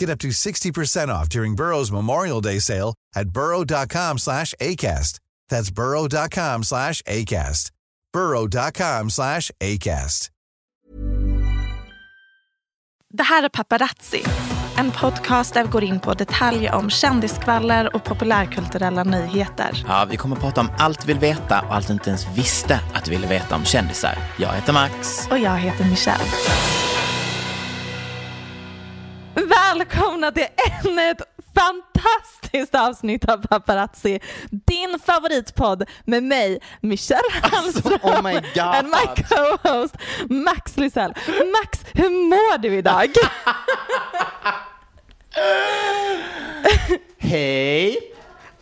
Get up to 60% off during Burrow's Memorial Day sale at burrow.com slash ACAST. That's burrow.com slash ACAST. burrow.com slash ACAST. Det här är Paparazzi, en podcast där vi går in på detaljer om kändiskvaller och populärkulturella nyheter. Ja, vi kommer att prata om allt du vill veta och allt du inte ens visste att du ville veta om kändisar. Jag heter Max. Och jag heter Michelle. Välkomna till ännu ett fantastiskt avsnitt av Paparazzi. Din favoritpodd med mig, Michelle Hallström. oh my God. And my co-host Max Lysell. Max, hur mår du idag? Hej!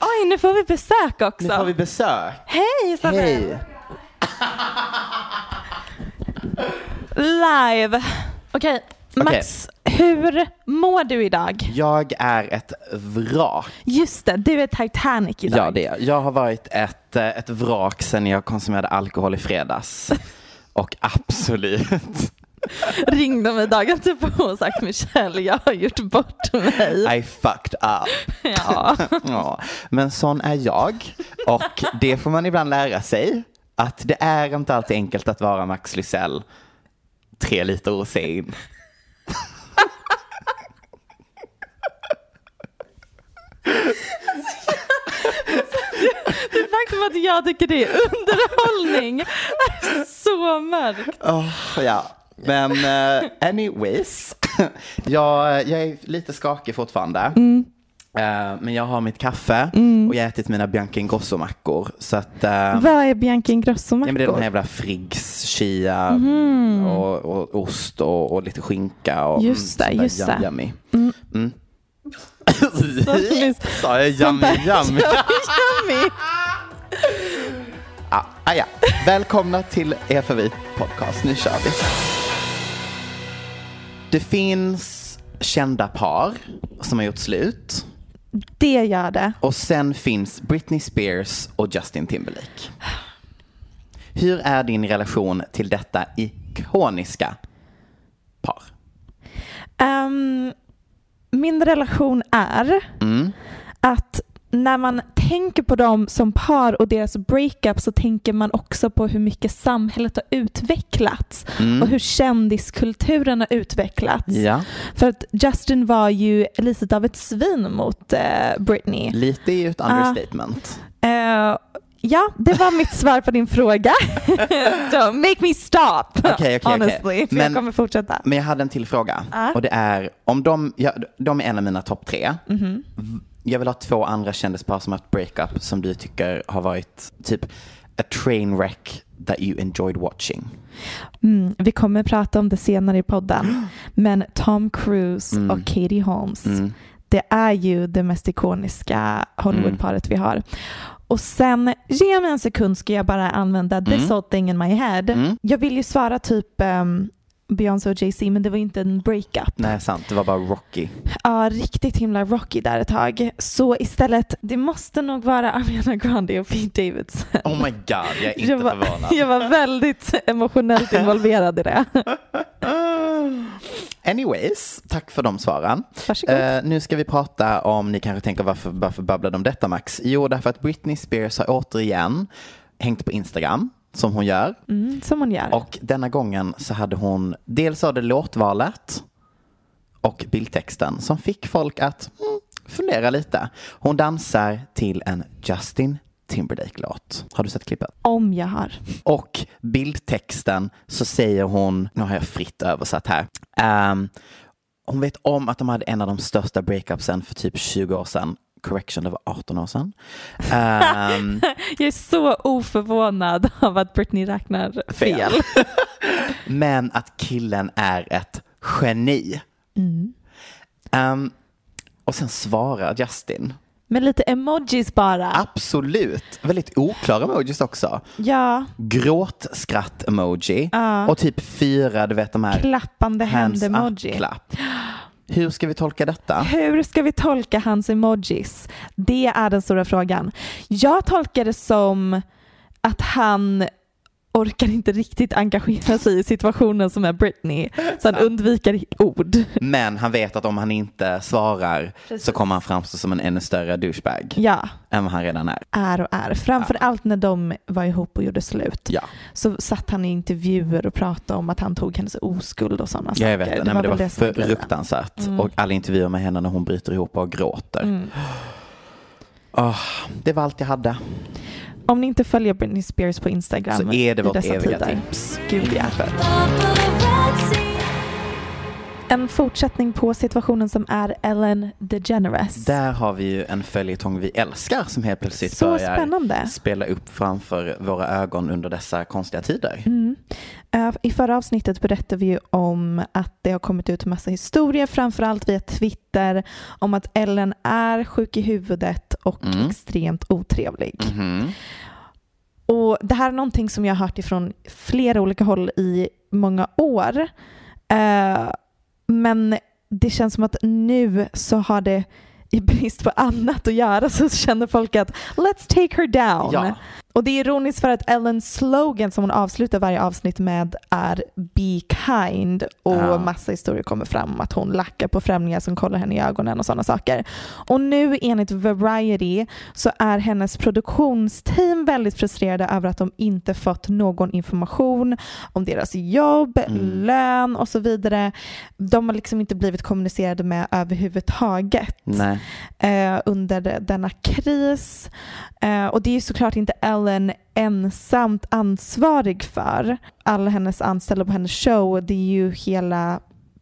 Oj, nu får vi besök också. Nu får vi besök. Hej Isabel. Hej! Live. Okej, Max, hur mår du idag? Jag är ett vrak. Just det, du är Titanic idag. Ja, det är jag. Har varit ett, eh, ett vrak sedan jag konsumerade alkohol i fredags. Och absolut. Ringde mig dagen typ och sagt Michelle, jag har gjort bort mig. I fucked up. Ja. Ja, men sån är jag. Och det får man ibland lära sig. Att det är inte alltid enkelt att vara Max Lysell tre liter in. Det faktum att jag tycker det är underhållning är så mörkt. Oh, ja, men uh, anyways. jag, jag är lite skakig fortfarande. Eh, men jag har mitt kaffe och jag har ätit mina Bianca Ingrosso-mackor. Så att, eh, Vad är Bianca ja, men det är de här Ingrosso-mackor? jävla Friggs, chia Mhm. och, och ost och, och lite skinka. Och, Just det, sånt där just det. Yummy. Mm. Mm. Sa jag yummy yummy? Yummy. ah, ah, ja. Välkomna till er favoritpodcast. Nu kör vi. Det finns kända par som har gjort slut. Det gör det. Och sen finns Britney Spears och Justin Timberlake. Hur är din relation till detta ikoniska par? Ehm, min relation är Mm. att när man tänker på dem som par och deras breakup så tänker man också på hur mycket samhället har utvecklats Mm. och hur kändiskulturen har utvecklats. Ja, För att Justin var ju lite av ett svin mot eh, Britney. lite är ju ett understatement. Eh, ja, det var mitt svar på din fråga. Don't make me stop, okej, okej. honestly. För Men- jag kommer fortsätta. Men jag hade en till fråga. Ja. Och det är, om de, ja, de är en av mina topp tre. Mhm. V- Jag vill ha två andra kändispar som har haft breakup som du tycker har varit typ a train wreck that you enjoyed watching. Mm, vi kommer prata om det senare i podden. Men Tom Cruise Mm. och Katie Holmes, Mm. det är ju det mest ikoniska Hollywoodparet vi har. Och sen, ge mig en sekund ska jag bara använda this Mm. whole thing in my head. Mm. Jag vill ju svara typ um, Beyoncé och Jay-Z men det var inte en breakup. Nej, sant. Det var bara Rocky. Ja, riktigt himla rocky där ett tag. Så istället, det måste nog vara Ariana Grande och Pete Davidson. Oh my god, jag är inte jag var, förvånad. Jag var väldigt emotionellt involverad i det. Anyways, tack för de svaren. Varsågod. Eh, nu ska vi prata om, ni kanske tänker varför, varför babblar de om detta Max? Jo, därför att Britney Spears har återigen hängt på Instagram, som hon gör. Mm, som hon gör. Och denna gången så hade hon, dels var det låtvalet och bildtexten som fick folk att mm, fundera lite. Hon dansar till en Justin Timberlake-låt. Har du sett klippet? Om jag har. Och bildtexten så säger hon, nu har jag fritt översatt här. Ehm, hon vet om att de hade en av de största breakupsen för typ 20 år sedan. Correction, det var 18 år sedan. Ehm, Jag är så oförvånad av att Britney räknar fel. Fel. men att killen är ett geni. Ehm, och sen svarar Justin. Med lite emojis bara. Absolut. Väldigt oklara emojis också. Ja, Gråtskratt-emoji. Ja. Och typ fyra, du vet de här klappande hand-emoji. up-klapp. Hur ska vi tolka detta? Hur ska vi tolka hans emojis? Det är den stora frågan. Jag tolkar det som att han orkar inte riktigt engagera sig i situationen som är Britney, så han undviker ord. Men han vet att om han inte svarar så kommer han framstå som en ännu större douchebag Ja, än vad han redan är. är och är. Framför allt när de var ihop och gjorde slut. Ja, Så satt han i intervjuer och pratade om att han tog hennes oskuld och sådana ja saker. jag vet. Nej, men det var grejen. fruktansvärt. Och alla intervjuer med henne när hon bryter ihop och gråter. Mm. Åh, det var allt jag hade. Om ni inte följer Britney Spears på Instagram Så är det vårt eviga tider. tips. Gud ja. En fortsättning på situationen som är Ellen DeGeneres. Där har vi ju en följetong vi älskar som helt plötsligt Så börjar spännande. spela upp framför våra ögon under dessa konstiga tider. Mm. Eh, I förra avsnittet berättade vi ju om att det har kommit ut massa historier, framförallt via Twitter, om att Ellen är sjuk i huvudet och Mm. extremt otrevlig. Mhm. Och Det här är någonting som jag har hört ifrån flera olika håll i många år. Eh, men det känns som att nu så har det i brist på annat att göra så känner folk att let's take her down. Ja. Och det är ironiskt för att Ellens slogan som hon avslutar varje avsnitt med är Be kind och Ja. massa historier kommer fram om att hon lackar på främlingar som kollar henne i ögonen och sådana saker. Och nu enligt Variety så är hennes produktionsteam väldigt frustrerade över att de inte fått någon information om deras jobb, lön och så vidare. De har liksom inte blivit kommunicerade med överhuvudtaget eh, under denna kris. Eh, och det är ju såklart inte Ellen ensamt ansvarig för. Alla hennes anställda på hennes show, det är ju hela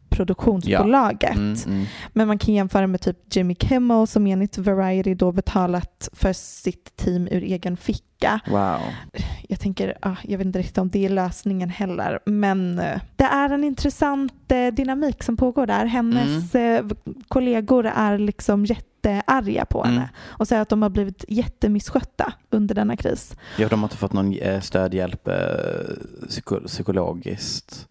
produktionsbolaget. Mm, mm. Men man kan jämföra med typ Jimmy Kimmel som enligt Variety då betalat för sitt team ur egen ficka. Wow. Jag tänker, jag vet inte riktigt om det är lösningen heller, men eh, det är en intressant eh, dynamik som pågår där. Hennes eh, kollegor är liksom jättearga på henne Mm. och säger att de har blivit jättemisskötta under denna kris. Ja, de har inte fått någon eh, stödhjälp eh, psyko- psykologiskt.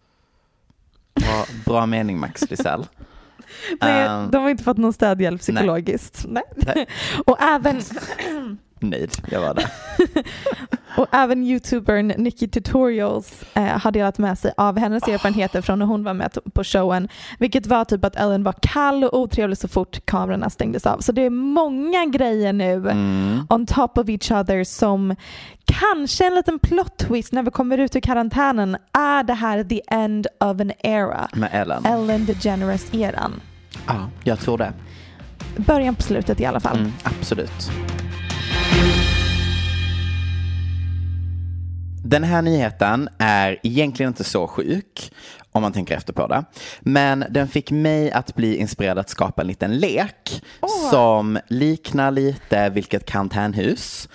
Bra, bra mening Max Lisell. Nej, Ehm, de har inte fått någon stödhjälp psykologiskt. Nej. Nej. och även Nöjd, jag var där. Och även youtubern Nikki Tutorials eh, har delat med sig av hennes erfarenheter från när hon var med på showen. Vilket var typ att Ellen var kall och otrevlig så fort kamerorna stängdes av. Så det är många grejer nu Mm. on top of each other som kanske en liten plot twist när vi kommer ut ur karantänen. Är det här the end of an era? Med Ellen. Ellen DeGeneres-eran. Ja, jag tror det. Början på slutet i alla fall. Mm, absolut. Den här nyheten är egentligen inte så sjuk om man tänker efter på det. Men den fick mig att bli inspirerad att skapa en liten lek som liknar lite vilket karantänhus.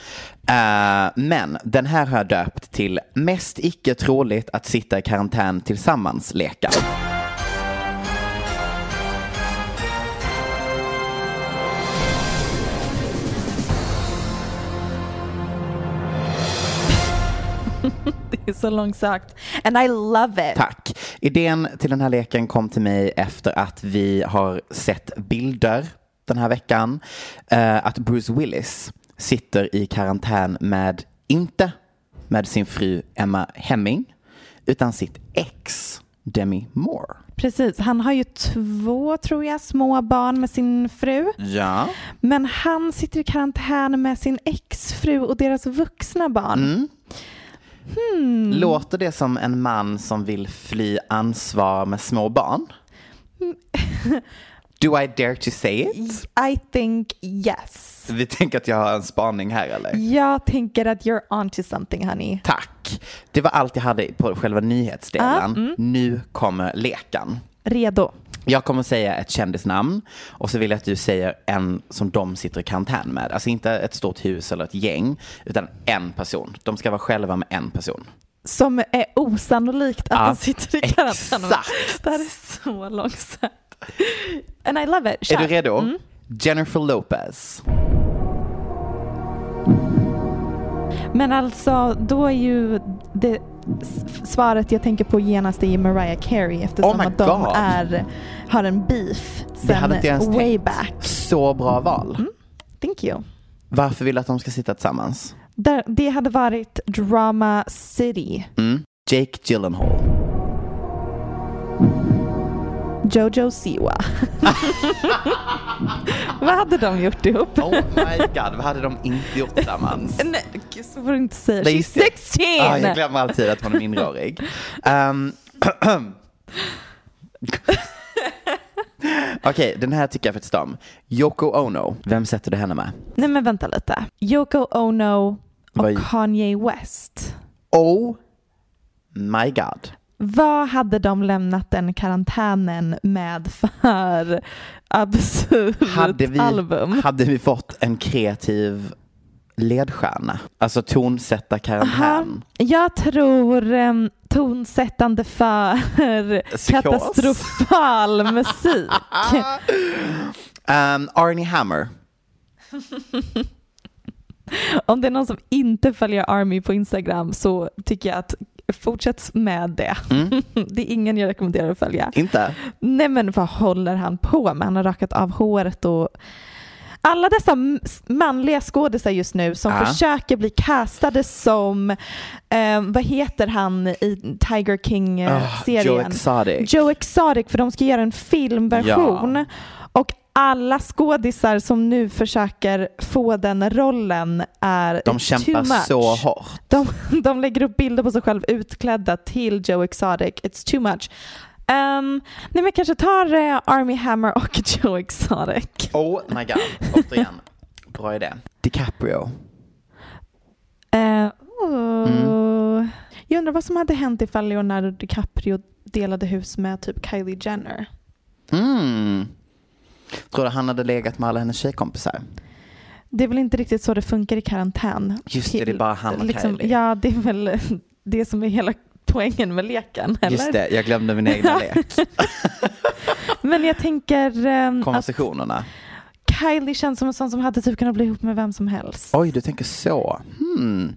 Eh, men den här har jag döpt till mest icke troligt att sitta i karantän tillsammans-leken. Det så långsökt. And I love it. Tack. Idén till den här leken kom till mig efter att vi har sett bilder den här veckan. eh, att Bruce Willis sitter i karantän med, inte med sin fru Emma Hemming, utan sitt ex Demi Moore. Precis, han har ju två, tror jag, små barn med sin fru. Ja. Men han sitter i karantän med sin exfru och deras vuxna barn. Mm. Hmm. Låter det som en man som vill fly ansvar med små barn? Do I dare to say it? I think yes. Vi tänker att jag har en spaning här eller? Jag tänker att you're onto something honey. Tack. Det var allt jag hade på själva nyhetsdelen. Ah, mm. Nu kommer leken. Redo. Jag kommer säga ett kändisnamn och så vill jag att du säger en som de sitter i karantän med. Alltså inte ett stort hus eller ett gäng, utan en person. De ska vara själva med en person. Som är osannolikt att Ja, han sitter i karantän. med. exakt. Det här är så långsamt. And I love it. Är Kör. du redo? Mm. Jennifer Lopez. Men alltså, då är ju det svaret jag tänker på genast är Mariah Carey eftersom Oh att de God. är, har en beef sen way tänkt. back. Så bra val. Thank you. Varför vill du att de ska sitta tillsammans? Där, det hade varit Drama City. Mm. Jake Gyllenhaal. Jojo Siwa. Vad hade de gjort ihop? Oh my god, vad hade de inte gjort tillsammans? Nej, gud, så får du inte säga. She's just det. 16! Ah, jag glömmer alltid att hon är minderårig. Um, Okej, den här tycker jag faktiskt om. Yoko Ono, vem sätter du henne med? Nej men vänta lite. Yoko Ono och Vad- Kanye West. Oh my god. Vad hade de lämnat den karantänen med för absurt Hade vi, album? hade vi fått en kreativ ledstjärna? Alltså tonsätta karantän? Jag tror um, tonsättande för Psykos. katastrofal musik. Um, Arnie Hammer. Om det är någon som inte följer Army på Instagram så tycker jag att fortsätt med det. Mm. Det är ingen jag rekommenderar att följa. Inte? Nej men vad håller han på med? Han har rakat av håret och alla dessa manliga skådisar just nu som Ja. försöker bli castade som, eh, vad heter han i Tiger Ah, King-serien? Joe Exotic. Joe Exotic, för de ska göra en filmversion. Och alla skådisar som nu försöker få den rollen är De kämpar too much. så hårt. De, de lägger upp bilder på sig själv utklädda till Joe Exotic. It's too much. Um, nej men kanske tar eh, Army Hammer och Joe Exotic. Oh my god, återigen. Bra idé. DiCaprio. Eh, oh. Mm. Jag undrar vad som hade hänt ifall Leonardo DiCaprio delade hus med typ Kylie Jenner. Mm. Tror du han hade legat med alla hennes tjejkompisar? Det är väl inte riktigt så det funkar i karantän. Just det, det är bara han och liksom, Kylie. Ja, det är väl det som är hela poängen med leken. Eller? Just det, jag glömde min egna lek. Men jag tänker ehm, Konversationerna. Kylie känns som en sån som hade typ kunnat bli ihop med vem som helst. Oj, du tänker så. Hmm.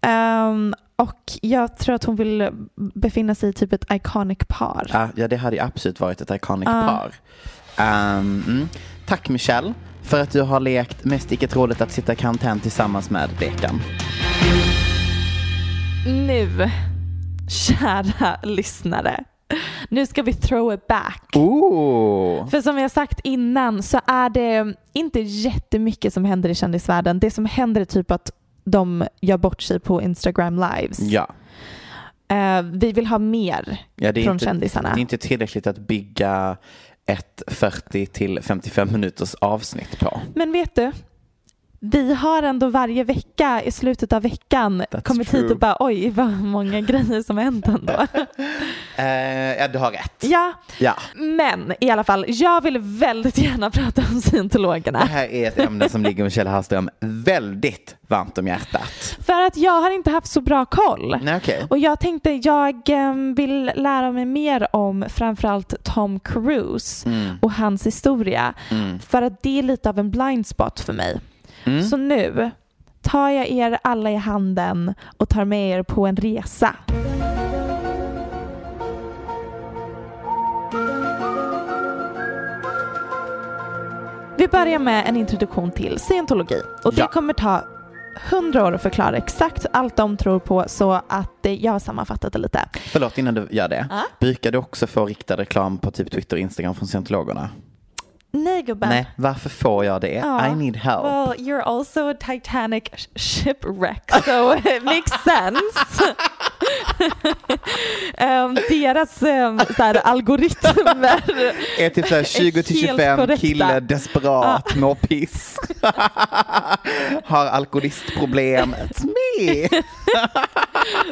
Ehm, och jag tror att hon vill befinna sig i typ ett iconic par. Ja, ja, det hade ju absolut varit ett iconic Ah. par. Ehm, mm. Tack Michelle för att du har lekt mest icke troligt att sitta i karantän tillsammans med leken. Nu, kära lyssnare, nu ska vi throw it back. Ooh. För som jag sagt innan så är det inte jättemycket som händer i kändisvärlden. Det som händer är typ att de gör bort sig på Instagram lives. Ja. Eh, vi vill ha mer ja från inte, kändisarna. det är inte tillräckligt att bygga ett 40 till 55 minuters avsnitt på. Men vet du? Vi har ändå varje vecka i slutet av veckan That's kommit true. hit och bara oj vad många grejer som har hänt ändå. Eh, ja, du har rätt. ja, Ja. men i alla fall, jag vill väldigt gärna prata om Det scientologerna. här är ett ämne som ligger Michelle Hallström väldigt varmt om hjärtat. För att jag har inte haft så bra koll. Nej, okej. Och jag tänkte jag em, vill lära mig mer om framförallt Tom Cruise Mm. och hans historia. Mm. För att det är lite av en blind spot för mig. Mm. Så nu tar jag er alla i handen och tar med er på en resa. Vi börjar med en introduktion till scientologi och det Ja. kommer ta hundra år att förklara exakt allt de tror på så att eh, jag har sammanfattat det lite. Förlåt innan du gör det. Ja. Brukar du också få riktad reklam på typ Twitter och Instagram från scientologerna? Nej gubben. Nej, varför får jag det? Ja. I need help. Well, you're also a Titanic sh- shipwreck, so it makes sense. um, deras um, så här, algoritmer är typ såhär 20 till helt 25 korrekta. kille desperat mår piss. Har alkoholistproblem. It's me.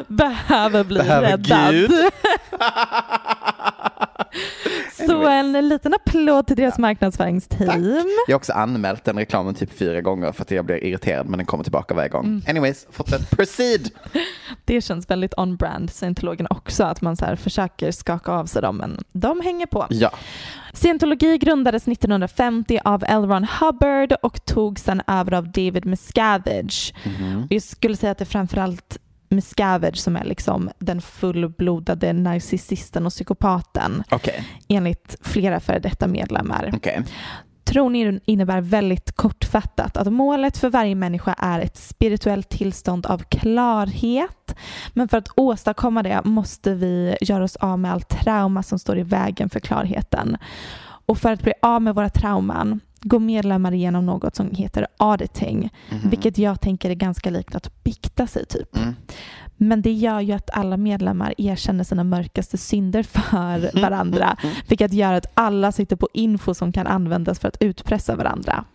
behöver bli Behöver räddad. Gud. Så en liten applåd till deras marknadsföringsteam. Jag har också anmält den reklamen typ fyra gånger för att jag blir irriterad men den kommer tillbaka varje gång. Mm. Anyways, fortsätt. Proceed. Det känns väldigt on-brand, scientologerna också, att man så försöker skaka av sig dem, men de hänger på. Ja. Scientologi grundades 1950 av L. Ron Hubbard och tog sedan över av David Miscavige. Mhm. Jag skulle säga att det är framförallt Miscavige som är liksom den fullblodade narcissisten och psykopaten Okej, enligt flera före detta medlemmar. okej. Tron innebär väldigt kortfattat att målet för varje människa är ett spirituellt tillstånd av klarhet. Men för att åstadkomma det måste vi göra oss av med allt trauma som står i vägen för klarheten. Och för att bli av med våra trauman går medlemmar igenom något som heter auditing, Mhm. vilket jag tänker är ganska likt att bikta sig typ. Mm. Men det gör ju att alla medlemmar erkänner sina mörkaste synder för varandra, vilket gör att alla sitter på info som kan användas för att utpressa varandra.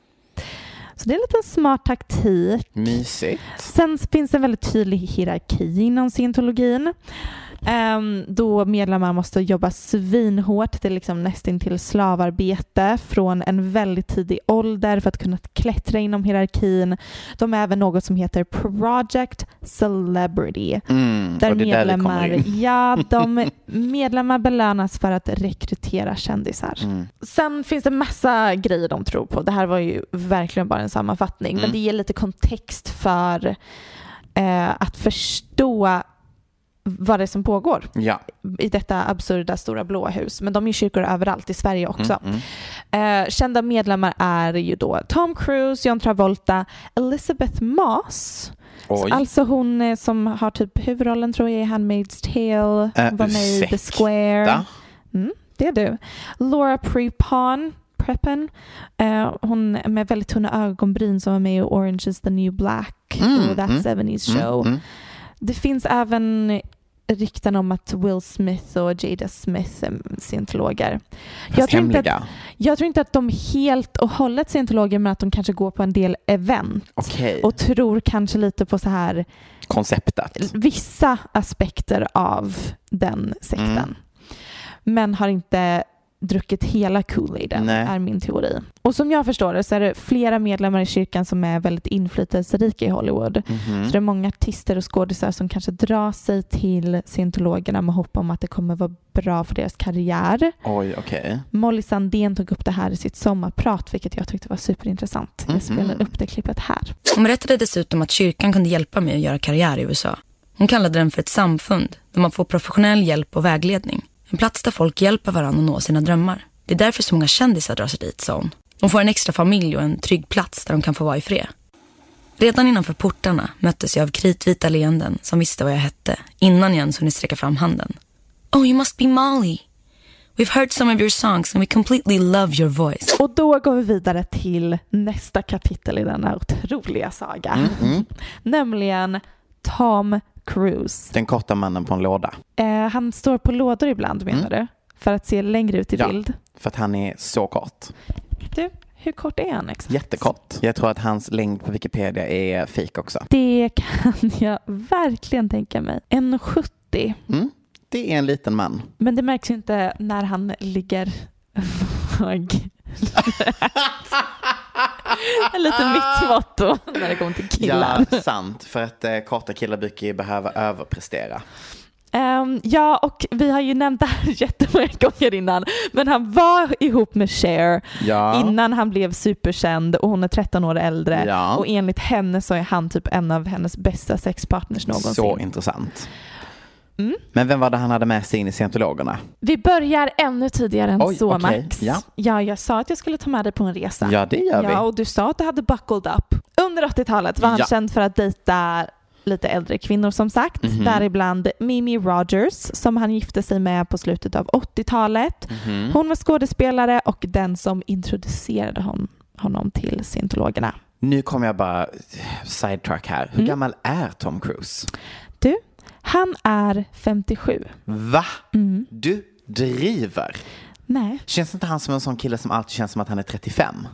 Så det är en liten smart taktik. Mysigt. Sen finns det en väldigt tydlig hierarki inom scientologin. Um, då medlemmar måste jobba svinhårt, det är liksom nästintill slavarbete från en väldigt tidig ålder för att kunna klättra inom hierarkin. De är även något som heter Project Celebrity. Mm. Där där medlemmar, in. ja, de medlemmar belönas för att rekrytera kändisar. Mm. Sen finns det massa grejer de tror på. Det här var ju verkligen bara en sammanfattning, men Mm. det ger lite kontext för eh, att förstå vad det är som pågår Ja. i detta absurda stora blåa hus. Men de är kyrkor överallt i Sverige också. Mm, mm. Eh, kända medlemmar är ju då Tom Cruise, John Travolta, Elizabeth Moss. Oj. Alltså hon eh, som har typ huvudrollen tror jag i Handmaid's Tale, Äh, var med i The? Square. Mm, det är du. Laura Prepon, Preppen, eh, hon med väldigt tunna ögonbryn som var med i Orange is the new black Mm, och That mm, 70s show. Det finns även rykten om att Will Smith och Jada Smith är scientologer. Jag tror, inte att, jag tror inte att de är helt och hållet scientologer men att de kanske går på en del event Okej. och tror kanske lite på så här Konceptet. vissa aspekter av den sekten. Mm. Men har inte druckit hela Kool-Aiden, Nej. är min teori. Och som jag förstår det så är det flera medlemmar i kyrkan som är väldigt inflytelserika i Hollywood. Mhm. Så det är många artister och skådisar som kanske drar sig till scientologerna med hopp om att det kommer vara bra för deras karriär. Oj, okej. Molly Sandén tog upp det här i sitt sommarprat vilket jag tyckte var superintressant. Mhm. Jag spelar upp det klippet här. Hon berättade dessutom att kyrkan kunde hjälpa mig att göra karriär i USA. Hon kallade den för ett samfund där man får professionell hjälp och vägledning. En plats där folk hjälper varandra att nå sina drömmar. Det är därför så många kändisar drar sig dit, sa hon. De får en extra familj och en trygg plats där de kan få vara i fred. Redan innanför portarna möttes jag av kritvita leenden som visste vad jag hette innan jag ens hunnit sträcka fram handen. Oh, you must be Molly. We've heard some of your songs and we completely love your voice. Och då går vi vidare till nästa kapitel i denna otroliga saga. Mm, Nämligen Tom Cruise. Den korta mannen på en låda. Eh, han står på lådor ibland menar du? För att se längre ut i Ja. bild. För att han är så kort. Du, hur kort är han exakt? Jättekort. Jag tror att hans längd på Wikipedia är fake också. Det kan jag verkligen tänka mig. 1,70. Mm. Det är en liten man. Men det märks ju inte när han ligger våg. Lite mitt motto när det kommer till killar. Ja, sant. För att eh, korta killar brukar ju behöva överprestera. Ehm, ja, och vi har ju nämnt det här jättemånga gånger innan, men han var ihop med Cher Ja. innan han blev superkänd och hon är 13 år äldre Ja. och enligt henne så är han typ en av hennes bästa sexpartners någonsin. Så intressant. Mm. Men vem var det han hade med sig in i scientologerna? Vi börjar ännu tidigare än Oj, så okej. Max. Ja. ja, jag sa att jag skulle ta med dig på en resa. Ja, det gör vi. Ja, och du sa att du hade buckled up. Under 80-talet var han Ja. känd för att dejta lite äldre kvinnor som sagt, Mhm. däribland Mimi Rogers som han gifte sig med på slutet av 80-talet. Mhm. Hon var skådespelare och den som introducerade hon, honom till scientologerna. Nu kommer jag bara sidetrack här. Hur Mm. gammal är Tom Cruise? Han är 57. Va? Mm. Du driver? Nej. Känns inte han som en sån kille som alltid känns som att han är 35?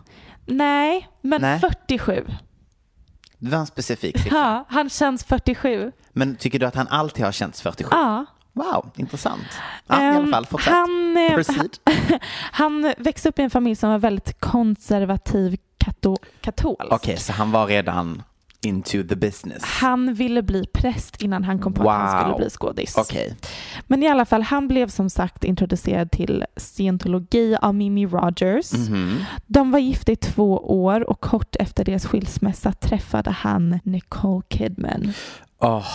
Nej, men Nej. 47. Det var en specifik siffra. Ja, han känns 47. Men tycker du att han alltid har känts 47? Ja. Wow, intressant. Ja, I alla Ehm, fall, fortsätt. Han, eh, han växte upp i en familj som var väldigt konservativ kato, katolsk. Okej, så han var redan into the business. Han ville bli präst innan han kom på att han Wow. skulle bli skådis. Okej. Men i alla fall, han blev som sagt introducerad till scientologi av Mimi Rogers. Mhm. De var gifta i två år och kort efter deras skilsmässa träffade han Nicole Kidman. Åh,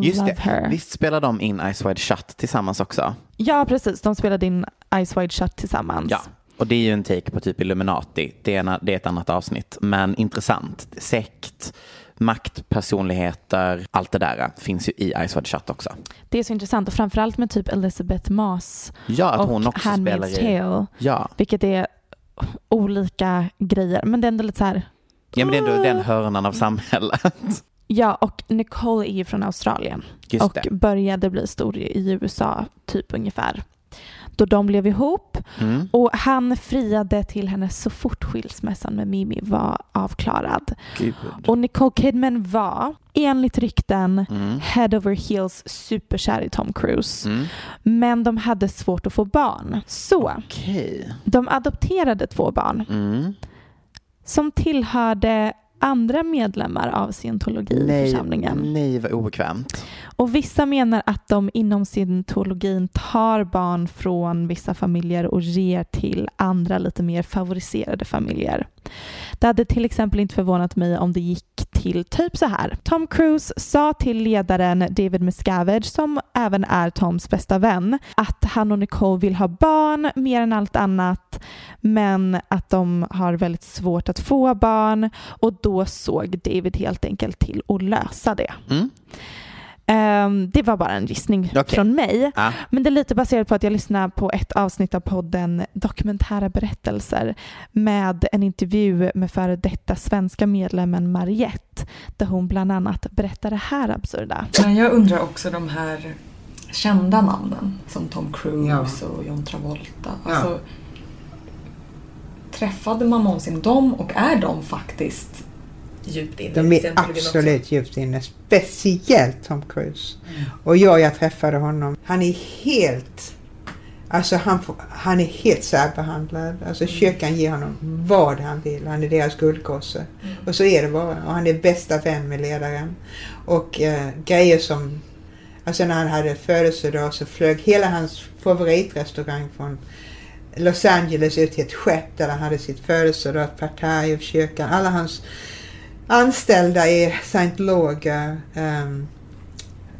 just Love det. her. Visst spelar de in Ice Wide Shut tillsammans också? Ja, precis. De spelade in Ice Wide Shut tillsammans. Ja. Och det är ju en take på typ Illuminati. Det är, en, det är ett annat avsnitt. Men intressant. Sekt, maktpersonligheter, allt det där finns ju i Ice Wide Shut också. Det är så intressant och framförallt med typ Elizabeth Moss Ja, att och hon också Handmaid's spelar i... Tale. Ja. Vilket är olika grejer. Men det är ändå lite så här. ja, men det är ändå den hörnan av samhället. Ja, och Nicole är ju från Australien Just och det. började bli stor i USA typ ungefär. Då de blev ihop Mm. och han friade till henne så fort skilsmässan med Mimi var avklarad. Gud. Och Nicole Kidman var enligt rykten Mm. head over heels superkär i Tom Cruise. Mm. Men de hade svårt att få barn. Så Okej. de adopterade två barn Mm. som tillhörde andra medlemmar av Nej, scientologiförsamlingen. nej, vad obekvämt. Och vissa menar att de inom scientologin tar barn från vissa familjer och ger till andra lite mer favoriserade familjer. Det hade till exempel inte förvånat mig om det gick till typ så här. Tom Cruise sa till ledaren David Miscavige, som även är Toms bästa vän, att han och Nicole vill ha barn mer än allt annat, men att de har väldigt svårt att få barn och då såg David helt enkelt till att lösa det. Mm. Ehm, det var bara en gissning Okej. från mig. Ah. Men det är lite baserat på att jag lyssnade på ett avsnitt av podden Dokumentära berättelser med en intervju med före detta svenska medlemmen Mariette där hon bland annat berättar det här absurda. Men jag undrar också de här kända namnen som Tom Cruise och John Travolta. Alltså, Träffade man någonsin dem och är de faktiskt djupt inne De är scientologin också? absolut djupt inne. Speciellt Tom Cruise. Och jag, jag träffade honom. Han är helt... Alltså han, han är helt särbehandlad. Alltså kyrkan ger honom vad han vill. Han är deras guldgosse. Och så är det bara. Och han är bästa vän med ledaren. Och eh, grejer som... Alltså när han hade födelsedag så flög hela hans favoritrestaurang från Los Angeles ut till ett skepp där han hade sitt födelsedag, ett partaj av kyrkan. Alla hans anställda är scientologer. Um,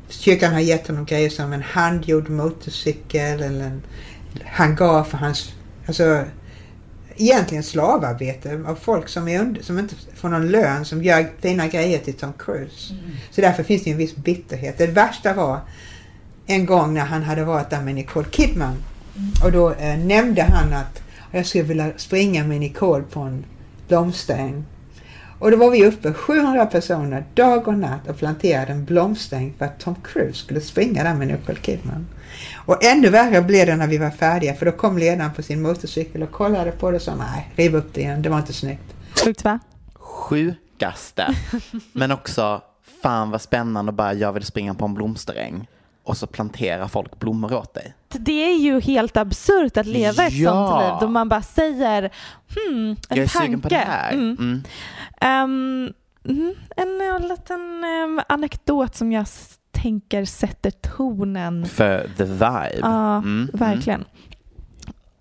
kyrkan har gett honom grejer som en handgjord motorcykel eller en hangar för hans... Alltså, egentligen slavarbete av folk som, är under, som inte får någon lön som gör fina grejer till Tom Cruise. Så därför finns det en viss bitterhet. Det värsta var en gång när han hade varit där med Nicole Kidman. Och då eh, nämnde han att jag skulle vilja springa med Nicole på en blomsteräng. Och då var vi uppe 700 personer dag och natt och planterade en blomsteräng för att Tom Cruise skulle springa där med Nicole Kidman. Och ännu värre blev det när vi var färdiga för då kom ledaren på sin motorcykel och kollade på det och sa nej, riv upp det igen, det var inte snyggt. Sjukt va? Sjukaste. Men också, fan vad spännande och bara jag vill springa på en blomsteräng. Och så planterar folk blommor åt dig. Det är ju helt absurt att leva ett Ja. sånt liv då man bara säger hmm, en jag är tanke. sugen på det här. Mm. Mm. Mm, en, eh, liten ehm, anekdot som jag tänker sätter tonen. För the vibe. Ja, Mm, verkligen.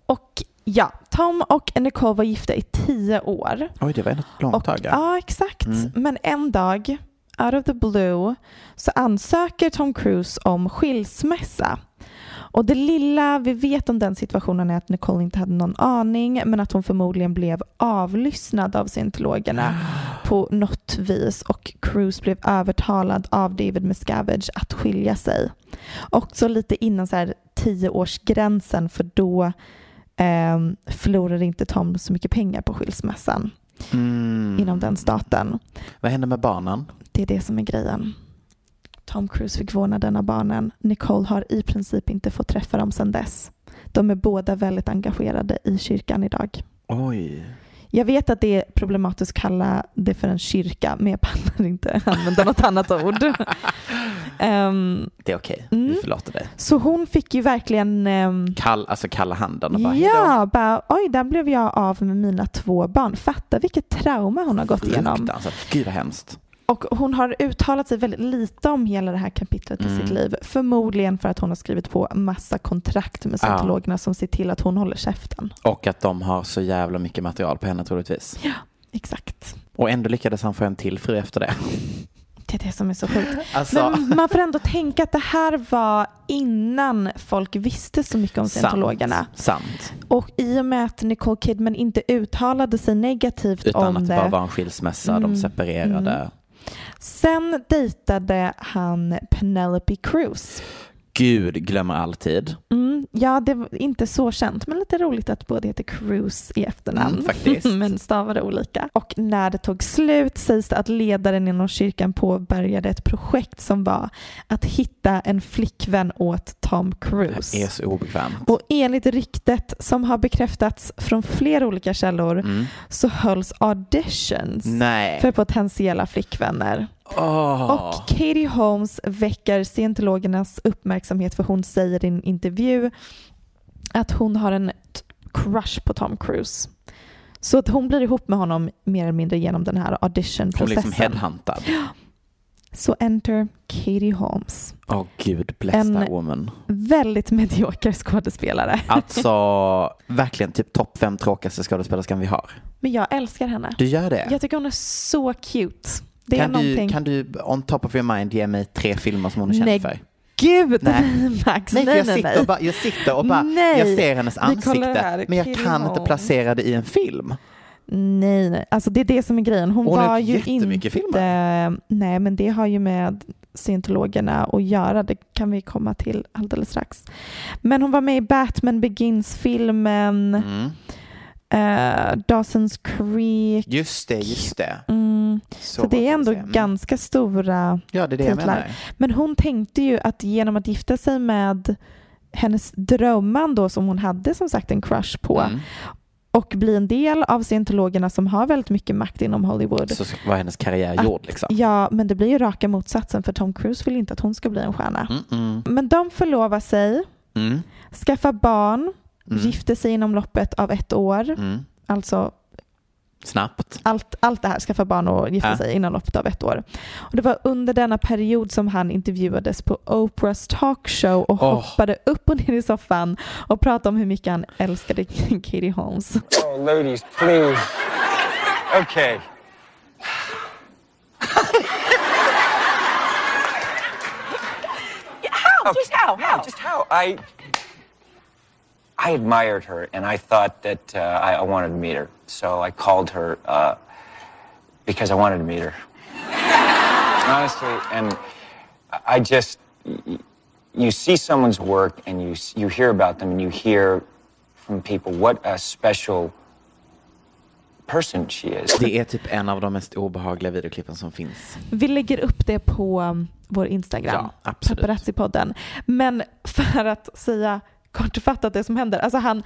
Och ja, Tom och Nicole var gifta i tio år. Oj, det var ett långt tag. ja. ja, exakt. Mm. Men en dag, out of the blue, så ansöker Tom Cruise om skilsmässa. Och det lilla vi vet om den situationen är att Nicole inte hade någon aning men att hon förmodligen blev avlyssnad av scientologerna på något vis och Cruise blev övertalad av David Miscavige att skilja sig. Också lite innan så här tioårsgränsen för då eh, förlorade inte Tom så mycket pengar på skilsmässan Mm. inom den staten. Vad hände med barnen? Det är det som är grejen. Tom Cruise fick vårdnaden av barnen. Nicole har i princip inte fått träffa dem sedan dess. De är båda väldigt engagerade i kyrkan idag. Oj. Jag vet att det är problematiskt att kalla det för en kyrka, men jag pallar inte använda något annat ord. Ehm, Det är okej, Mm. vi förlåter dig. så hon fick ju verkligen ehm, Kall, alltså kalla handen och bara. Ja, bara, oj, där blev jag av med mina två barn. Fatta vilket trauma hon har gått igenom. Gud vad hemskt. Och hon har uttalat sig väldigt lite om hela det här kapitlet i Mm. sitt liv. Förmodligen för att hon har skrivit på massa kontrakt med Ja. scientologerna som ser till att hon håller käften. Och att de har så jävla mycket material på henne troligtvis. Exakt. Och ändå lyckades han få en till fru efter det. Det är det som är så sjukt. Alltså, Men man får ändå tänka att det här var innan folk visste så mycket om scientologerna. sant. Och i och med att Nicole Kidman inte uttalade sig negativt Utan om att det det. bara var en skilsmässa, Mm. de separerade. Mm. Sen dejtade han Penelope Cruz. Gud glömmer alltid. Mm, ja, det var inte så känt, men lite roligt att båda heter Cruz i efternamn. Mm, faktiskt. men stavade olika. Och när det tog slut sägs det att ledaren inom kyrkan påbörjade ett projekt som var att hitta en flickvän åt Tom Det Cruise. är så obekvämt. Och enligt ryktet som har bekräftats från flera olika källor Mm. så hölls auditions Nej. för potentiella flickvänner. Åh. Och Katie Holmes väcker scientologernas uppmärksamhet för hon säger i en intervju att hon har en crush på Tom Cruise. Så att hon blir ihop med honom mer eller mindre genom den här Hon blir auditionprocessen. liksom headhuntad. Så enter Katie Holmes. Åh gud, bless En- that woman. Väldigt medioker skådespelare. Alltså, verkligen typ topp fem tråkigaste skådespelerskan vi har. Men jag älskar henne. Du gör det? Jag tycker hon är så cute. Det är kan, någonting... du, kan du on top of your mind ge mig tre filmer som hon är känd Nej, för? Gud, Nej. Max. Nej, för jag, nej, sitter nej. bara, jag sitter och bara, Nej. jag ser hennes ansikte, här, men jag kan inte placera det i en film. Nej, nej, alltså det är det som är grejen. Hon, Hon var ju inte... Nej, men det har ju med scientologerna att göra. Det kan vi komma till alldeles strax. Men hon var med i Batman Begins-filmen, Mm. Eh, Dawson's Creek. Just det, just det. Mm. Så, Så det är ändå jag säga? ganska stora Ja, det är det jag titlar. menar. Men hon tänkte ju att genom att gifta sig med hennes drömman då som hon hade som sagt en crush på Mm. och bli en del av scientologerna som har väldigt mycket makt inom Hollywood. Så var hennes karriär Att- gjord liksom. Ja, men det blir ju raka motsatsen för Tom Cruise vill inte att hon ska bli en stjärna. Mm, mm, Men de förlovar sig, mm, skaffar barn, mm, gifter sig inom loppet av ett år. mm. Alltså Snabbt. allt, allt det här, skaffa barn och gifta Ja. sig inom loppet av ett år. Och det var under denna period som han intervjuades på Oprahs talkshow och Åh. hoppade upp och ner i soffan och pratade om hur mycket han älskade Katie Holmes. Oh, ladies, please. Okay. How? Just how? How? Just how I I admired her, and I thought that uh, I, I wanted to meet her. So I called her uh, because I wanted to meet her. Honestly, and I just you see someone's work, and you you hear about them, and you hear from people what a special person she is. Det är typ en av de mest obehagliga videoklippen som finns. Vi lägger upp det på um, vår Instagram, Ja, absolut. Paparazzi-podden. Men för att säga kortfattat det som händer, alltså han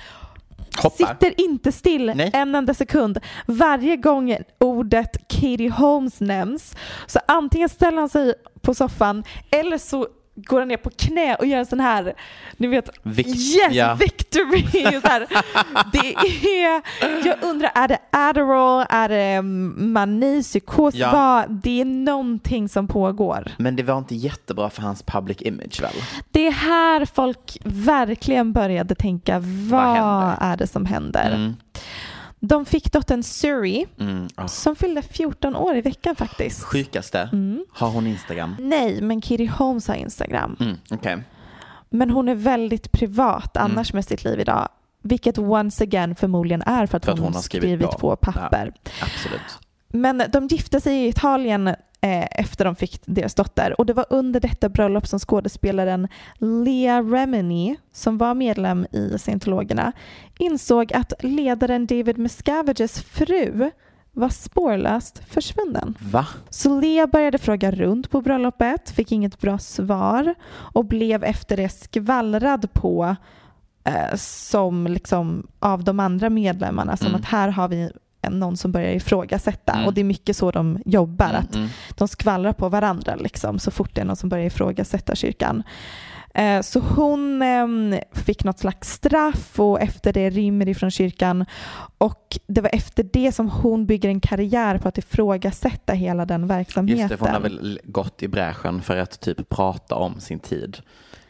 Hoppar. sitter inte still Nej. en enda sekund. Varje gång ordet Katie Holmes nämns så antingen ställer han sig på soffan eller så går han ner på knä och gör en sån här, ni vet, Vic- yes ja. victory. Så här. Det är, jag undrar, är det Adderall, är det mm, mani, psykos? Ja. Vad, det är någonting som pågår. Men det var inte jättebra för hans public image väl? Det är här folk verkligen började tänka, vad, händer? är det som händer? Mm. De fick dottern Suri Mm. Oh. som fyllde 14 år i veckan faktiskt. Sjukaste. Mm. Har hon Instagram? Nej, men Kitty Holmes har Instagram. Mm. Okej. Men hon är väldigt privat Mm. annars med sitt liv idag. Vilket once again förmodligen är för att, För att hon, hon har skrivit skrivit på. papper. Absolut. Men de gifte sig i Italien efter de fick deras dotter och det var under detta bröllop som skådespelaren Lea Remini, som var medlem i scientologerna, insåg att ledaren David Miscaviges fru var spårlöst försvunnen. Va? Så Lea började fråga runt på bröllopet, fick inget bra svar och blev efter det skvallrad på eh, som liksom av de andra medlemmarna som Mm. att här har vi någon som börjar ifrågasätta Mm. och det är mycket så de jobbar, Mm, att mm. de skvallrar på varandra liksom, så fort det är någon som börjar ifrågasätta kyrkan. Eh, Så hon eh, fick något slags straff och efter det rymmer ifrån kyrkan och det var efter det som hon bygger en karriär på att ifrågasätta hela den verksamheten. Just det, hon har väl gått i bräschen för att typ prata om sin tid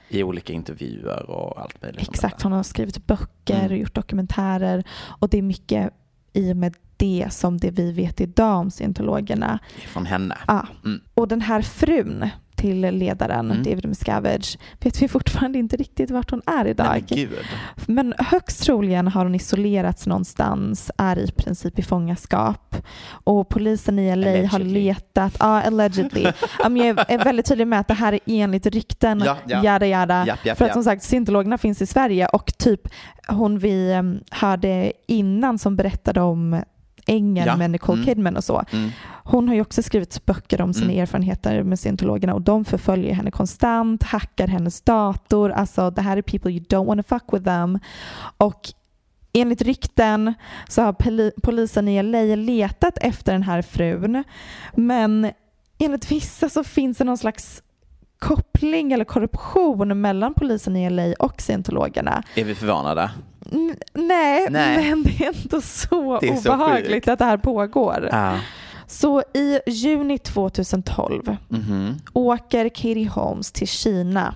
i olika intervjuer och allt möjligt. Exakt, hon har skrivit böcker Mm. och gjort dokumentärer och det är mycket i och med det som det vi vet idag om scientologerna. Från henne. Ja. Mm. Och den här frun till ledaren, Mm. David Miscavige, vet vi fortfarande inte riktigt vart hon är idag. Nej, men högst troligen har hon isolerats någonstans, är i princip i fångenskap. Och polisen i LA har Allegedly. letat, ja allegedly. Jag är väldigt tydlig med att det här är enligt rykten, Ja, ja. jada jada. Japp, japp, För att som sagt, scientologerna finns i Sverige och typ hon vi em, hörde innan som berättade om ängeln Ja, med Nicole mm. Kidman och så. Mm. Hon har ju också skrivit böcker om sina Mm. erfarenheter med scientologerna och de förföljer henne konstant, hackar hennes dator. Alltså det här är people you don't want to fuck with them. Och enligt rykten så har poli- polisen i LA letat efter den här frun. Men enligt vissa så finns det någon slags koppling eller korruption mellan polisen i LA och scientologerna. Är vi förvånade? N- nej, Nej. men det är ändå så Det är så obehagligt sjukt. att det här pågår. Ja. Så i juni 2012 Mhm. åker Katie Holmes till Kina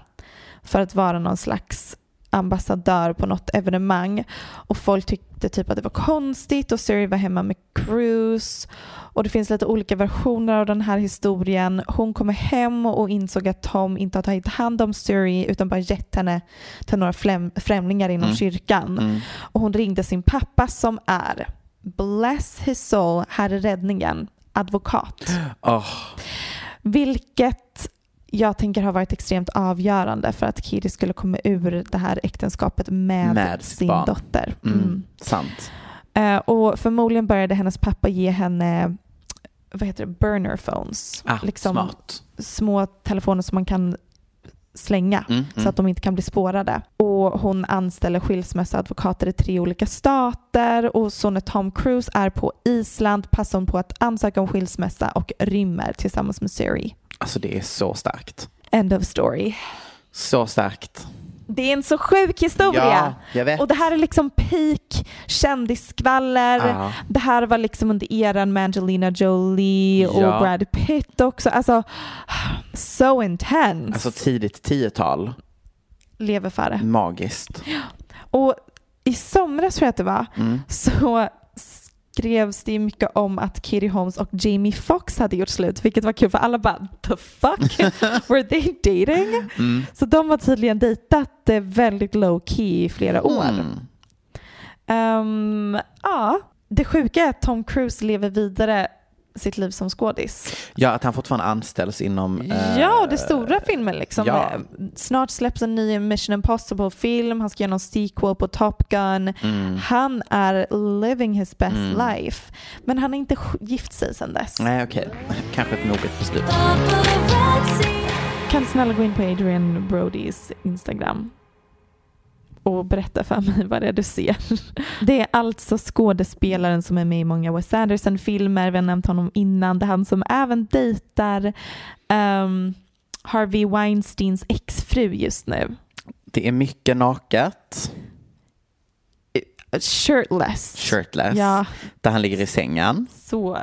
för att vara någon slags ambassadör på något evenemang och folk tyckte typ att det var konstigt och Siri var hemma med Cruise och det finns lite olika versioner av den här historien. Hon kommer hem och insåg att Tom inte har tagit hand om Siri utan bara gett henne till några främlingar inom Mm. kyrkan. Mm. Och hon ringde sin pappa som är, bless his soul, här är räddningen, advokat. Åh, Vilket jag tänker har varit extremt avgörande för att Kitty skulle komma ur det här äktenskapet med, Med sin barn. dotter. mm. Mm. Sant. Eh, och förmodligen började hennes pappa ge henne vad heter det, burner phones. Ah, liksom smart. små telefoner som man kan slänga Mm, så mm. att de inte kan bli spårade. Och hon anställer skilsmässoadvokater i tre olika stater och så när Tom Cruise är på Island passar hon på att ansöka om skilsmässa och rymmer tillsammans med Siri. Alltså det är så starkt. End of story. Så starkt. Det är en så sjuk historia. Ja, jag vet. Och det här är liksom peak kändisskvaller. Ja. Det här var liksom under eran med Angelina Jolie och Ja. Brad Pitt också. Alltså, so intense. Alltså tidigt tiotal. Lever före. Magiskt. Och i somras tror jag att det var, Mm. så skrevs det mycket om att Katie Holmes och Jamie Foxx hade gjort slut, vilket var kul för alla bara the fuck, were they dating? Mm. Så de har tydligen dejtat eh, väldigt low key i flera år. Mm. Ehm, ja, det sjuka är att Tom Cruise lever vidare sitt liv som skådis. Ja, att han fortfarande anställs inom... eh, Ja, det stora filmen liksom. ja. Snart släpps en ny Mission Impossible-film, han ska göra någon sequel på Top Gun. Mm. Han är living his best Mm. life. Men han har inte gift sig sedan dess. Nej, okej. Kanske ett moget beslut. Kan du snälla gå in på Adrian Brodys Instagram och berätta för mig vad det är du ser. Det är alltså skådespelaren som är med i många Wes Anderson-filmer. Vi har nämnt honom innan. Det är han som även dejtar um, Harvey Weinsteins exfru just nu. Det är mycket naket. Shirtless. Shirtless. Ja. Där han ligger i sängen. Så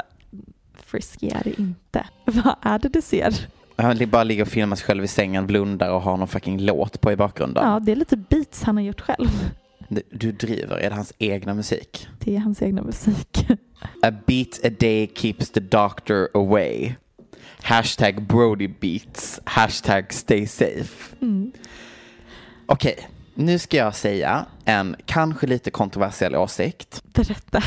frisky är det inte. Vad är det du ser? Han bara ligger och filmar sig själv i sängen, blundar och har någon fucking låt på i bakgrunden. Ja, det är lite beats han har gjort själv. Du, du driver, är det hans egna musik? Det är hans egna musik. A beat a day keeps the doctor away. Hashtag Brody beats. Hashtag stay safe. Mm. Okej, nu ska jag säga en kanske lite kontroversiell åsikt. Berätta.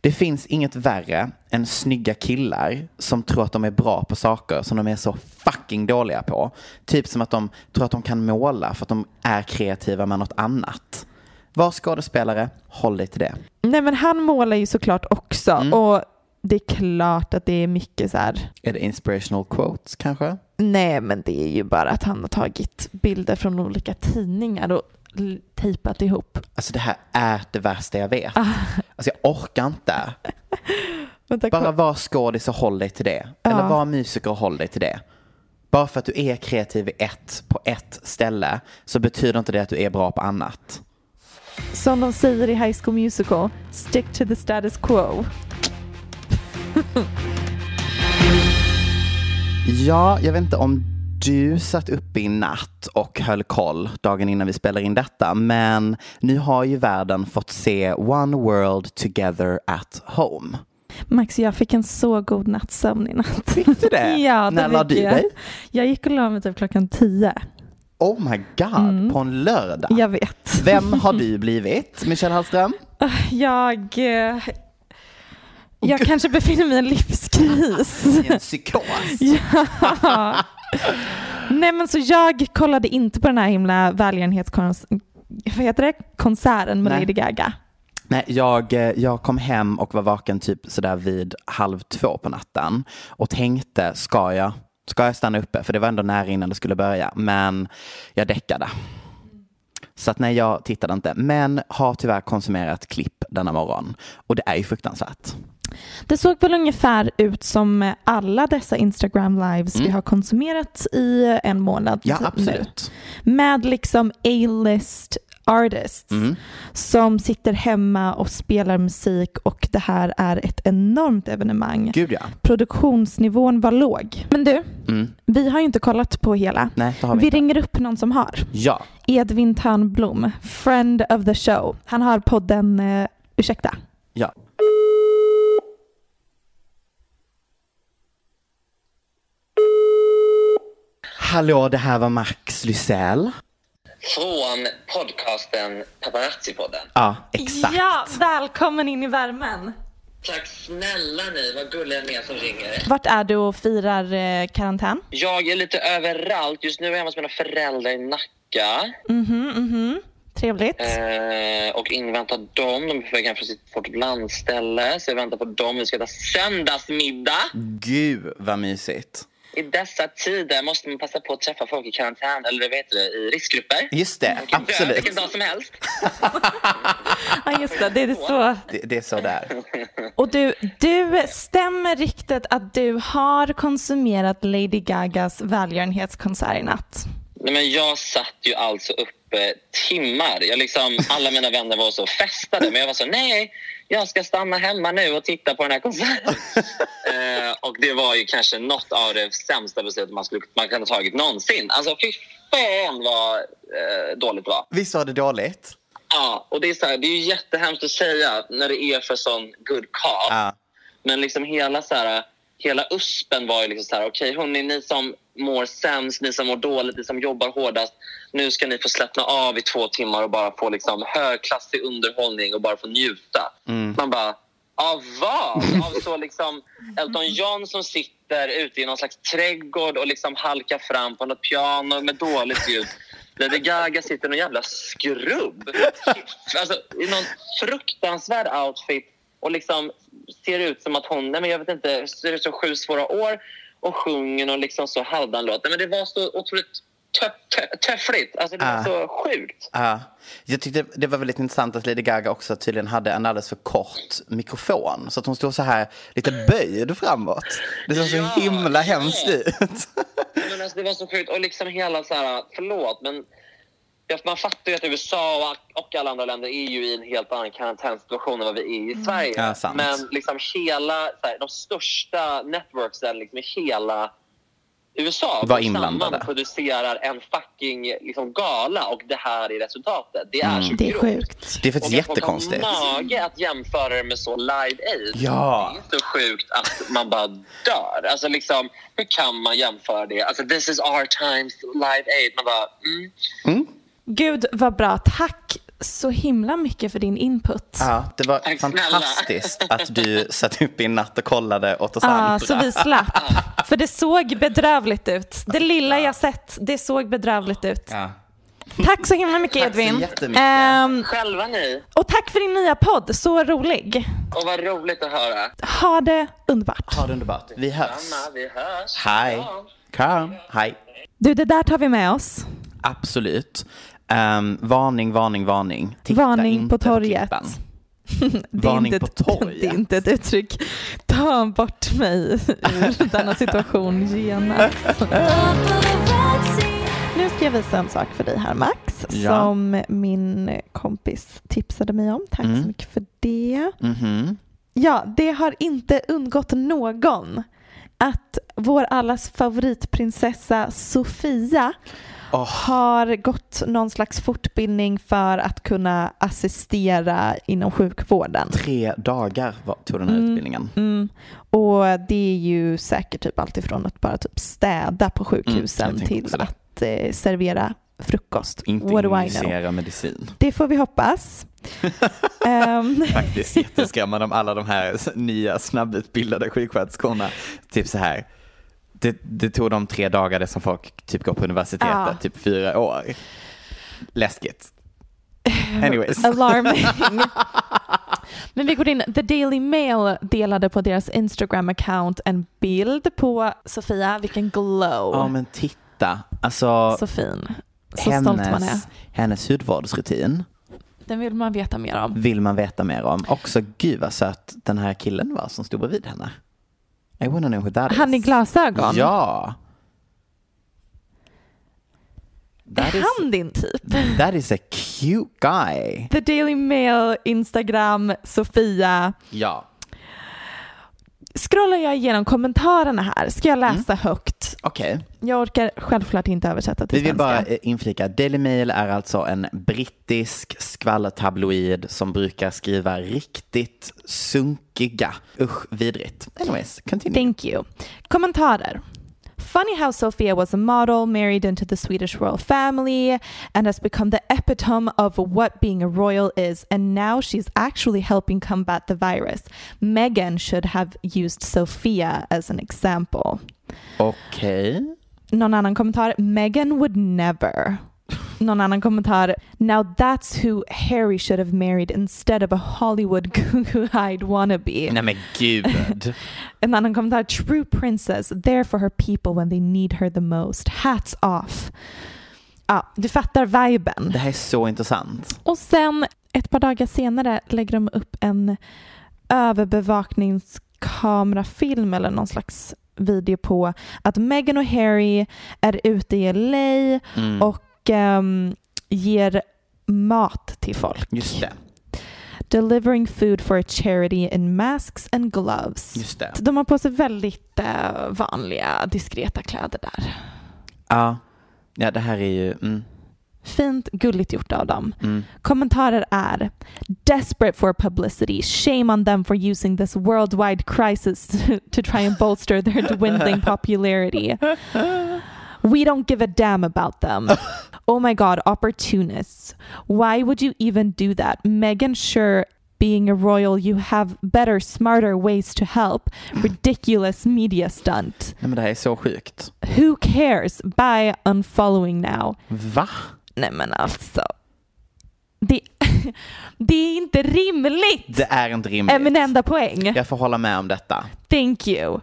Det finns inget värre än snygga killar som tror att de är bra på saker som de är så fucking dåliga på. Typ som att de tror att de kan måla för att de är kreativa med något annat. Var skådespelare, håll dig till det. Nej men han målar ju såklart också Mm. och det är klart att det är mycket så här. Är det inspirational quotes kanske? Nej men det är ju bara att han har tagit bilder från olika tidningar och tejpat ihop. Alltså det här är det värsta jag vet. Ah. Alltså jag orkar inte. Bara var skådis och håll dig till det. Ja. Eller var musiker och håll dig till det. Bara för att du är kreativ i ett, på ett ställe så betyder inte det att du är bra på annat. Som de säger i High School Musical, stick to the status quo. Ja, jag vet inte om du satt uppe i natt och höll koll dagen innan vi spelar in detta, men nu har ju världen fått se One World Together at Home. Max, jag fick en så god nattsömn i natt. Fick du det? ja, det När la du jag. dig? Jag gick och la mig typ klockan tio. Oh my god, på en lördag. Mm. Jag vet. Vem har du blivit, Michelle Hallström? Jag... Jag kanske befinner mig i en livskris. I en psykos. ja. Nej men så jag kollade inte på den här himla välgörenhetskonserten vad heter det? Konserten med Nej. Lady Gaga. Nej, jag, eh, jag kom hem och var vaken typ sådär vid halv två på natten och tänkte, ska jag, ska jag stanna uppe? För det var ändå nära innan det skulle börja, men jag däckade. Så att nej, jag tittade inte, men har tyvärr konsumerat klipp denna morgon. Och det är ju fruktansvärt. Det såg väl ungefär ut som alla dessa Instagram lives vi har konsumerat i en månad Mm. Ja, nu. absolut. Med liksom A-list artists Mm. som sitter hemma och spelar musik och det här är ett enormt evenemang. Gud ja. Produktionsnivån var låg. Men du, Mm. vi har ju inte kollat på hela. Nej, vi vi ringer upp någon som har. Ja. Edvin Törnblom, friend of the show. Han har podden eh, Ursäkta. Ja. Hallå, det här var Max Lysell. Från podcasten Paparazzi-podden. Ja, exakt. Ja, välkommen in i värmen. Tack snälla ni, vad gulliga ni är som ringer. Vart är du och firar eh, karantän? Jag är lite överallt. Just nu är jag hemma hos mina föräldrar i Nacka. Mhm, mhm. Trevligt. Eh, och inväntar dem. De är på väg hem från sitt Fort landställe. Så jag väntar på dem. Vi ska äta söndagsmiddag. Gud vad mysigt. I dessa tider måste man passa på att träffa folk i karantän, eller heter det, i riskgrupper. Just det, Man kan dö absolut. vilken dag som helst. Ja, just det. Det är så. Det, det är så där. Och du, du stämmer riktigt att du har konsumerat Lady Gagas välgörenhetskonsert i natt? Nej, men jag satt ju alltså uppe timmar. Jag liksom, alla mina vänner var så festade, men jag var så nej, jag ska stanna hemma nu och titta på den här konserten. eh, och det var ju kanske något av det sämsta beslutet man, skulle, man kunde ha tagit någonsin. Alltså fy fan vad eh, dåligt det var. Visst var det dåligt? Ja, och det är, så här, det är ju jättehemskt att säga när det är för sån good cause. Ja. Men liksom hela så här, hela USPen var ju liksom så här, okej hörni, ni som mår sämst, ni som mår dåligt, ni som jobbar hårdast. Nu ska ni få slappna av i två timmar och bara få liksom högklassig underhållning och bara få njuta. Man bara, av vad? Av så liksom Elton John som sitter ute i någon slags trädgård och liksom halkar fram på något piano med dåligt ljud. Lady Gaga sitter i någon jävla skrubb. Alltså, I någon fruktansvärd outfit och liksom ser ut som att hon, nej men jag vet inte, ser ut som sju svåra år och sjunger någon liksom så halvdan låt. Nej, men det var så otroligt töffligt. Alltså det var Ah. så sjukt. Ja. Jag tyckte det var väldigt intressant att Lady Gaga också tydligen hade en alldeles för kort mikrofon. Så att hon stod så här lite böjd framåt. Det såg så himla hemskt ut. Men alltså, det var så sjukt. Och liksom hela så här, förlåt, men ja, man fattar ju att USA och, alla andra länder är ju i en helt annan karantänsituation än vad vi är i Sverige. Ja, sant. Men liksom hela, så här, de största networksen liksom i hela USA Var inblandade. producerar en fucking liksom, gala och det här är resultatet. Det är Mm. så Det är grovt. sjukt. Det är faktiskt och att jättekonstigt. mage att jämföra det med så live aid. Ja. Det är så sjukt att man bara dör. Alltså liksom, hur kan man jämföra det? Alltså this is our times live aid. Man bara, mm. Gud vad bra. Tack så himla mycket för din input. Ja, det var Tack snälla. fantastiskt att du satt upp i natt och kollade åt oss Ja, andra. så vi slapp. För det såg bedrövligt ut. Det lilla jag sett, det såg bedrövligt ut. Ja. Tack så himla mycket Tack så Edvin. jättemycket. Ehm, Själva ni. och tack för din nya podd, så rolig. Och vad roligt att höra. Ha det underbart. Ha det underbart. Vi hörs. Vi hörs. Hej. Kram. Hej. Du, det där tar vi med oss. Absolut. Um, varning, varning, varning. Titta Varning på torget. klippan. Det är inte på torget. Det är inte ett uttryck. Ta bort mig ur denna situation genast. Nu ska jag visa en sak för dig här Max, Ja. som min kompis tipsade mig om. Tack Mm. så mycket för det. Mhm. Ja, det har inte undgått någon att vår allas favoritprinsessa Sofia har gått någon slags fortbildning för att kunna assistera inom sjukvården. Tre dagar tog den här Mm, utbildningen. Mm. Och det är ju säkert typ alltifrån att bara typ städa på sjukhusen Mm, jag tänkte till att eh, servera frukost. Inte What injicera medicin. Det får vi hoppas. Ehm, Faktiskt jätteskrämmande om alla de här nya snabbutbildade sjuksköterskorna. Typ så här. Det, det tog dem tre dagar det som folk typ går på universitetet, Ja. typ fyra år. Läskigt. Anyways. Alarming. Men vi går in. The Daily Mail delade på deras Instagram-account en bild på Sofia. Vilken glow. Ja men titta. Alltså, Så fin. Så stolt man är. hennes, hennes hudvårdsrutin Den vill man veta mer om. vill man veta mer om. Också gud vad söt den här killen var som stod bredvid henne. I wanna know who that is. Han i glasögon. Ja. That är is, han din typ? that is a cute guy. The Daily Mail, Instagram, Sofia. Ja. Scrollar jag igenom kommentarerna här, ska jag läsa högt? Okej. Jag orkar självklart inte översätta till Vi vill svenska. bara inflika, Daily Mail är alltså en brittisk skvallertabloid som brukar skriva riktigt sunkiga, usch vidrigt. Anyways, continue. Thank you. Kommentarer. Funny how Sophia was a model, married into the Swedish royal family, and has become the epitome of what being a royal is. And now she's actually helping combat the virus. Meghan should have used Sophia as an example. Okej. Någon annan kommentar. Meghan would never. Någon annan kommentar. Now that's who Harry should have married instead of a Hollywood goo-eyed wannabe. Nej men gud. En annan kommentar. True princess, there for her people when they need her the most. Hats off. Ja, du fattar viben. Det här är så intressant. Och sen ett par dagar senare lägger de upp en övervakningskamerafilm eller någon slags video på att Meghan och Harry är ute i LA Mm. och ehm, ger mat till folk. Just det. Delivering food for a charity in masks and gloves. Just det. De har på sig väldigt eh, vanliga, diskreta kläder där. Ja. Ja, det här är ju... Mm. Fint, gulligt gjort av dem. Mm. Kommentarer är Desperate for publicity. Shame on them for using this worldwide crisis to try and bolster their dwindling popularity. We don't give a damn about them. oh my god, opportunists. Why would you even do that? Megan sure being a royal you have better smarter ways to help. Ridiculous media stunt. Nej men det här är så sjukt. Who cares? Bye unfollowing now. Va? Nej men alltså. Det, det är inte rimligt. Det är inte rimligt. är min enda poäng. Jag får hålla med om detta. Thank you.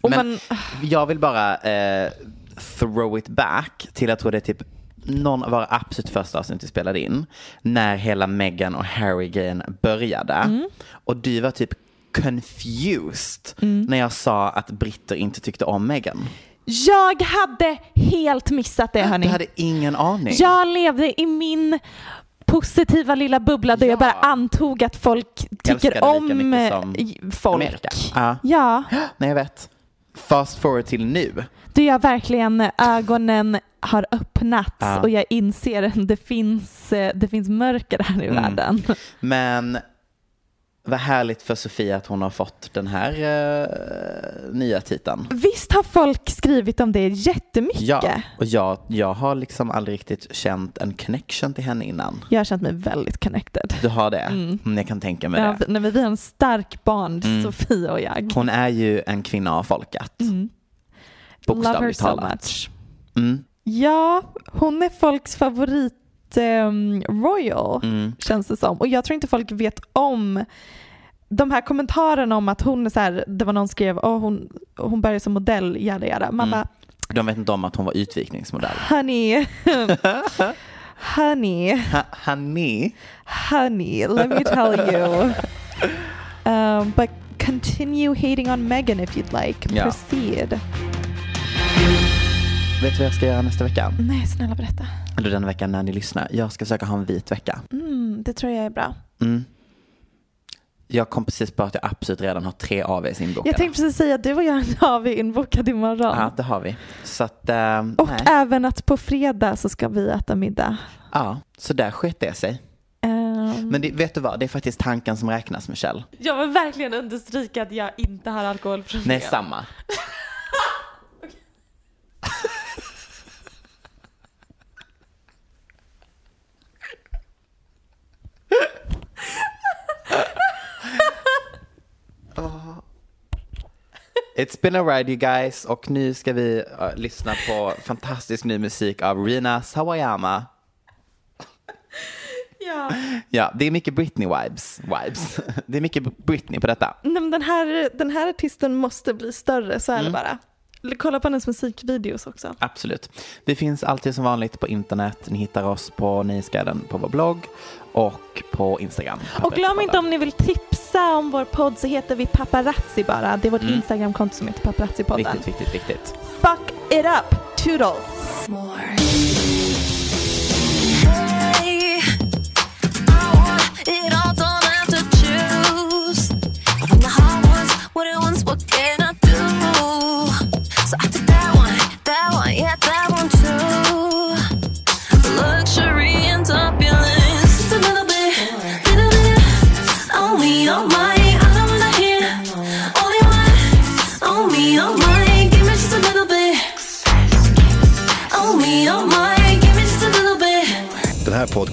Och Men man, jag vill bara eh, throw it back till jag tror det är typ någon av våra absolut första avsnitt vi spelade in. När hela Meghan och Harry-grejen började. Mm. Och du var typ confused när jag sa att britter inte tyckte om Meghan. Jag hade helt missat det hörni. Du hade ingen aning. Jag levde i min positiva lilla bubbla där jag bara antog att folk tycker om eh, folk. Amerika. Ja. Ja, Nej, jag vet. Fast forward till nu. Då jag verkligen ögonen har öppnats Ja. och jag inser att det finns, eh, det finns mörker här i Mm. världen. Men vad härligt för Sofia att hon har fått den här eh, nya titeln. Visst har folk skrivit om det jättemycket? Ja, och jag, jag har liksom aldrig riktigt känt en connection till henne innan. Jag har känt mig väldigt connected. Du har det? Mm. Mm, jag kan tänka mig Ja, det. nej, vi har en stark bond, Mm. Sofia och jag. Hon är ju en kvinna av folket. Mm. Love her Bokstavligt so talat. much. Mm. Ja, hon är folks favorit ehm, royal Mm. känns det som. Och jag tror inte folk vet om de här kommentarerna om att hon är så här, det var någon skrev, oh, hon, hon började som modell, jada jada. Man Mm. bara, De vet inte om att hon var utvikningsmodell. honey, honey, Ha, honey. honey, let me tell you. Um, but continue hating on Meghan if you'd like. Ja. Proceed. Vet du vad jag ska göra nästa vecka? Nej, snälla berätta. Eller den veckan när ni lyssnar. Jag ska försöka ha en vit vecka. Mm, det tror jag är bra. Mm. Jag kom precis på att jag absolut redan har tre AWs inbokade. Jag tänkte precis säga att du och jag har vi inbokad imorgon. Ja, det har vi. Så att, ehm, Och nej. även att på fredag så ska vi äta middag. Ja, så där sket det sig. Ehm, Men det, vet du vad, det är faktiskt tanken som räknas Michelle. Jag vill verkligen understryka att jag inte har alkoholproblem. Nej, samma. It's been a ride you guys och nu ska vi uh, lyssna på fantastisk ny musik av Rina Sawayama. Ja. Ja, det är mycket Britney-vibes. Vibes. Det är mycket Britney på detta. Nej, men den, här, den här artisten måste bli större, så är Mm. det bara. Kolla på hennes musikvideos också. Absolut. Vi finns alltid som vanligt på internet. Ni hittar oss på Nöjesguiden på vår blogg och på Instagram. Och glöm inte om ni vill tipsa om vår podd så heter vi Paparazzi bara. Det är vårt Mm. Instagramkonto som heter Paparazzi-podden. Viktigt, viktigt, viktigt. Fuck it up, toodles! It all